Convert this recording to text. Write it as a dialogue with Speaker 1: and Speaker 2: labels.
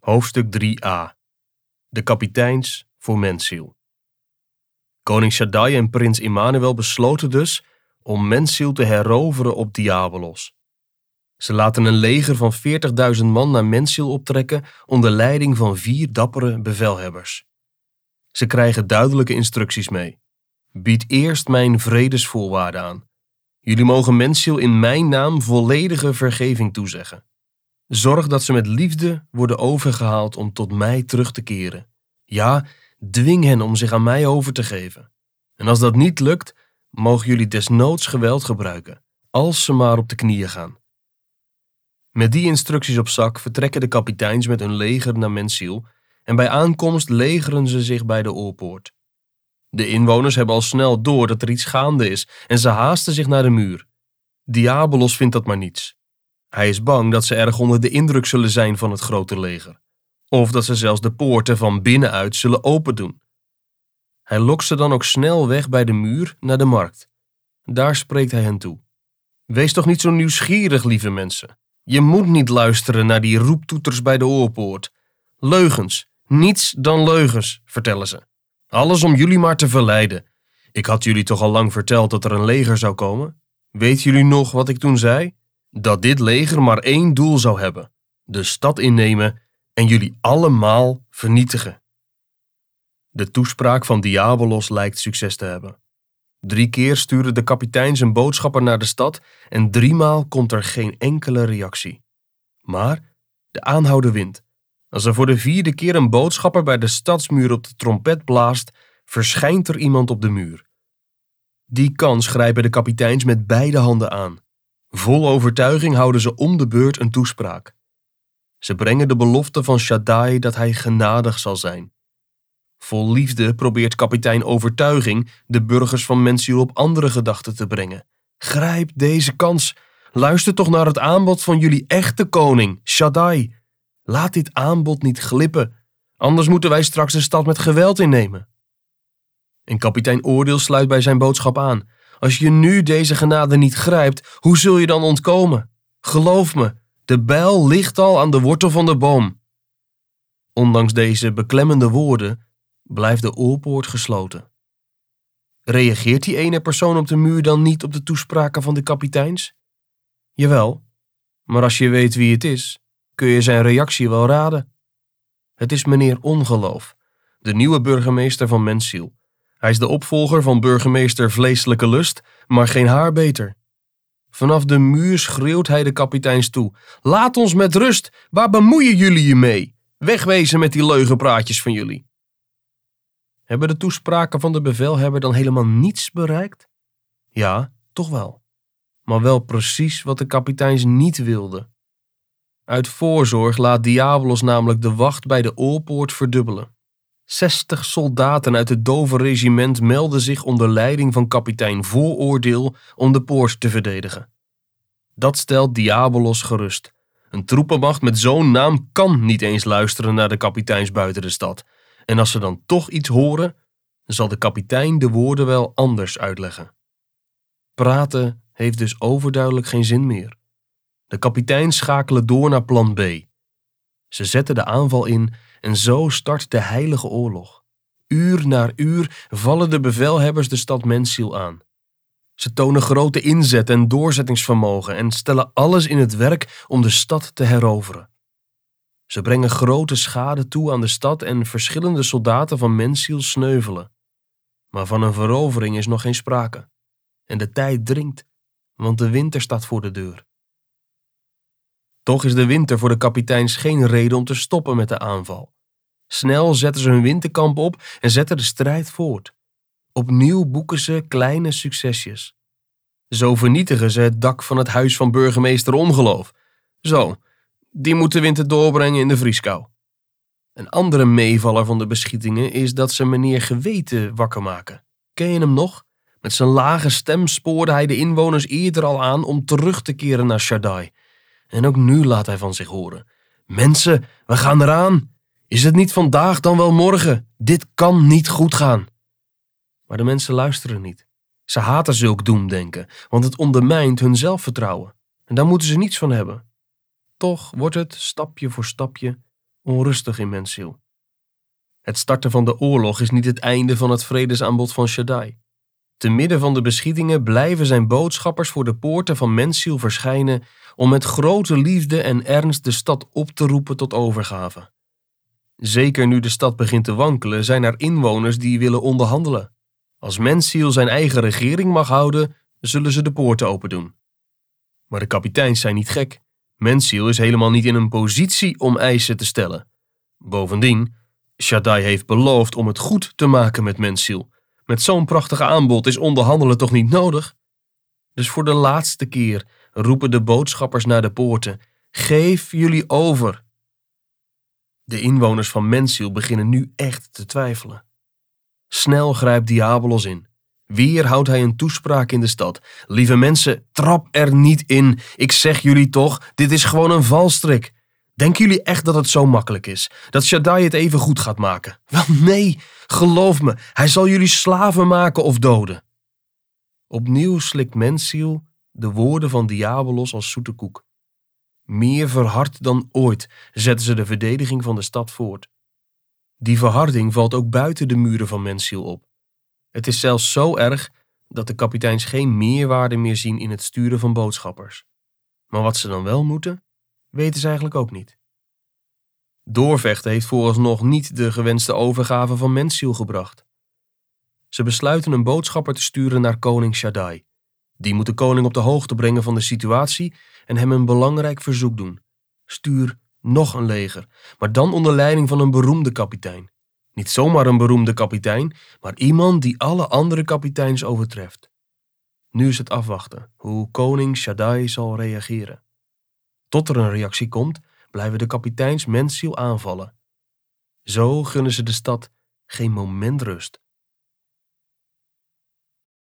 Speaker 1: Hoofdstuk 3a De kapiteins voor Mensiel. Koning Shaddai en prins Immanuel besloten dus om Mensiel te heroveren op Diabolos. Ze laten een leger van 40.000 man naar Mensiel optrekken onder leiding van vier dappere bevelhebbers. Ze krijgen duidelijke instructies mee. Bied eerst mijn vredesvoorwaarden aan. Jullie mogen Mensiel in mijn naam volledige vergeving toezeggen. Zorg dat ze met liefde worden overgehaald om tot mij terug te keren. Ja, dwing hen om zich aan mij over te geven. En als dat niet lukt, mogen jullie desnoods geweld gebruiken, als ze maar op de knieën gaan. Met die instructies op zak vertrekken de kapiteins met hun leger naar Mensiel en bij aankomst legeren ze zich bij de oorpoort. De inwoners hebben al snel door dat er iets gaande is en ze haasten zich naar de muur. Diabolos vindt dat maar niets. Hij is bang dat ze erg onder de indruk zullen zijn van het grote leger, of dat ze zelfs de poorten van binnenuit zullen opendoen. Hij lokt ze dan ook snel weg bij de muur naar de markt. Daar spreekt hij hen toe. Wees toch niet zo nieuwsgierig, lieve mensen. Je moet niet luisteren naar die roeptoeters bij de oorpoort. Leugens, niets dan leugens, vertellen ze. Alles om jullie maar te verleiden. Ik had jullie toch al lang verteld dat er een leger zou komen? Weet jullie nog wat ik toen zei? Dat dit leger maar één doel zou hebben: de stad innemen en jullie allemaal vernietigen. De toespraak van Diabolos lijkt succes te hebben. Drie keer sturen de kapiteins een boodschapper naar de stad en driemaal komt er geen enkele reactie. Maar de aanhouden wint. Als er voor de vierde keer een boodschapper bij de stadsmuur op de trompet blaast, verschijnt er iemand op de muur. Die kans grijpen de kapiteins met beide handen aan. Vol overtuiging houden ze om de beurt een toespraak. Ze brengen de belofte van Shaddai dat hij genadig zal zijn. Vol liefde probeert kapitein Overtuiging de burgers van Mensiel op andere gedachten te brengen. Grijp deze kans. Luister toch naar het aanbod van jullie echte koning, Shaddai. Laat dit aanbod niet glippen, anders moeten wij straks de stad met geweld innemen. En kapitein Oordeel sluit bij zijn boodschap aan. Als je nu deze genade niet grijpt, hoe zul je dan ontkomen? Geloof me, de bijl ligt al aan de wortel van de boom. Ondanks deze beklemmende woorden blijft de oorpoort gesloten. Reageert die ene persoon op de muur dan niet op de toespraken van de kapiteins? Jawel, maar als je weet wie het is, kun je zijn reactie wel raden. Het is meneer Ongeloof, de nieuwe burgemeester van Mensiel. Hij is de opvolger van burgemeester Vleeselijke Lust, maar geen haar beter. Vanaf de muur schreeuwt hij de kapiteins toe: Laat ons met rust, waar bemoeien jullie je mee? Wegwezen met die leugenpraatjes van jullie. Hebben de toespraken van de bevelhebber dan helemaal niets bereikt? Ja, toch wel. Maar wel precies wat de kapiteins niet wilden. Uit voorzorg laat Diabolos namelijk de wacht bij de oorpoort verdubbelen. Zestig soldaten uit het Dover-regiment melden zich onder leiding van kapitein Vooroordeel om de poort te verdedigen. Dat stelt Diabolos gerust. Een troepenmacht met zo'n naam kan niet eens luisteren naar de kapiteins buiten de stad. En als ze dan toch iets horen, zal de kapitein de woorden wel anders uitleggen. Praten heeft dus overduidelijk geen zin meer. De kapiteins schakelen door naar plan B. Ze zetten de aanval in en zo start de heilige oorlog. Uur na uur vallen de bevelhebbers de stad Mensiel aan. Ze tonen grote inzet en doorzettingsvermogen en stellen alles in het werk om de stad te heroveren. Ze brengen grote schade toe aan de stad en verschillende soldaten van Mensiel sneuvelen. Maar van een verovering is nog geen sprake. En de tijd dringt, want de winter staat voor de deur. Toch is de winter voor de kapiteins geen reden om te stoppen met de aanval. Snel zetten ze hun winterkamp op en zetten de strijd voort. Opnieuw boeken ze kleine succesjes. Zo vernietigen ze het dak van het huis van burgemeester Ongeloof. Zo, die moet de winter doorbrengen in de vrieskou. Een andere meevaller van de beschietingen is dat ze meneer Geweten wakker maken. Ken je hem nog? Met zijn lage stem spoorde hij de inwoners eerder al aan om terug te keren naar Shaddai. En ook nu laat hij van zich horen. Mensen, we gaan eraan. Is het niet vandaag dan wel morgen? Dit kan niet goed gaan. Maar de mensen luisteren niet. Ze haten zulk doemdenken, want het ondermijnt hun zelfvertrouwen. En daar moeten ze niets van hebben. Toch wordt het, stapje voor stapje, onrustig in mensziel. Het starten van de oorlog is niet het einde van het vredesaanbod van Shaddai. Te midden van de beschietingen blijven zijn boodschappers voor de poorten van mensziel verschijnen om met grote liefde en ernst de stad op te roepen tot overgave. Zeker nu de stad begint te wankelen, zijn er inwoners die willen onderhandelen. Als mensziel zijn eigen regering mag houden, zullen ze de poorten open doen. Maar de kapiteins zijn niet gek. Mensziel is helemaal niet in een positie om eisen te stellen. Bovendien, Shaddai heeft beloofd om het goed te maken met Mensziel. Met zo'n prachtige aanbod is onderhandelen toch niet nodig? Dus voor de laatste keer roepen de boodschappers naar de poorten: Geef jullie over. De inwoners van Mensziel beginnen nu echt te twijfelen. Snel grijpt Diabolos in. Weer houdt hij een toespraak in de stad. Lieve mensen, trap er niet in. Ik zeg jullie toch, dit is gewoon een valstrik. Denken jullie echt dat het zo makkelijk is? Dat Shaddai het even goed gaat maken? Wel nee, geloof me, hij zal jullie slaven maken of doden. Opnieuw slikt Mensiel de woorden van Diabolos als zoete koek. Meer verhard dan ooit zetten ze de verdediging van de stad voort. Die verharding valt ook buiten de muren van Mensiel op. Het is zelfs zo erg dat de kapiteins geen meerwaarde meer zien in het sturen van boodschappers. Maar wat ze dan wel moeten, weten ze eigenlijk ook niet. Doorvechten heeft vooralsnog niet de gewenste overgave van Mensiel gebracht. Ze besluiten een boodschapper te sturen naar koning Shaddai. Die moet de koning op de hoogte brengen van de situatie en hem een belangrijk verzoek doen. Stuur nog een leger, maar dan onder leiding van een beroemde kapitein. Niet zomaar een beroemde kapitein, maar iemand die alle andere kapiteins overtreft. Nu is het afwachten hoe koning Shaddai zal reageren. Tot er een reactie komt, blijven de kapiteins mensziel aanvallen. Zo gunnen ze de stad geen moment rust.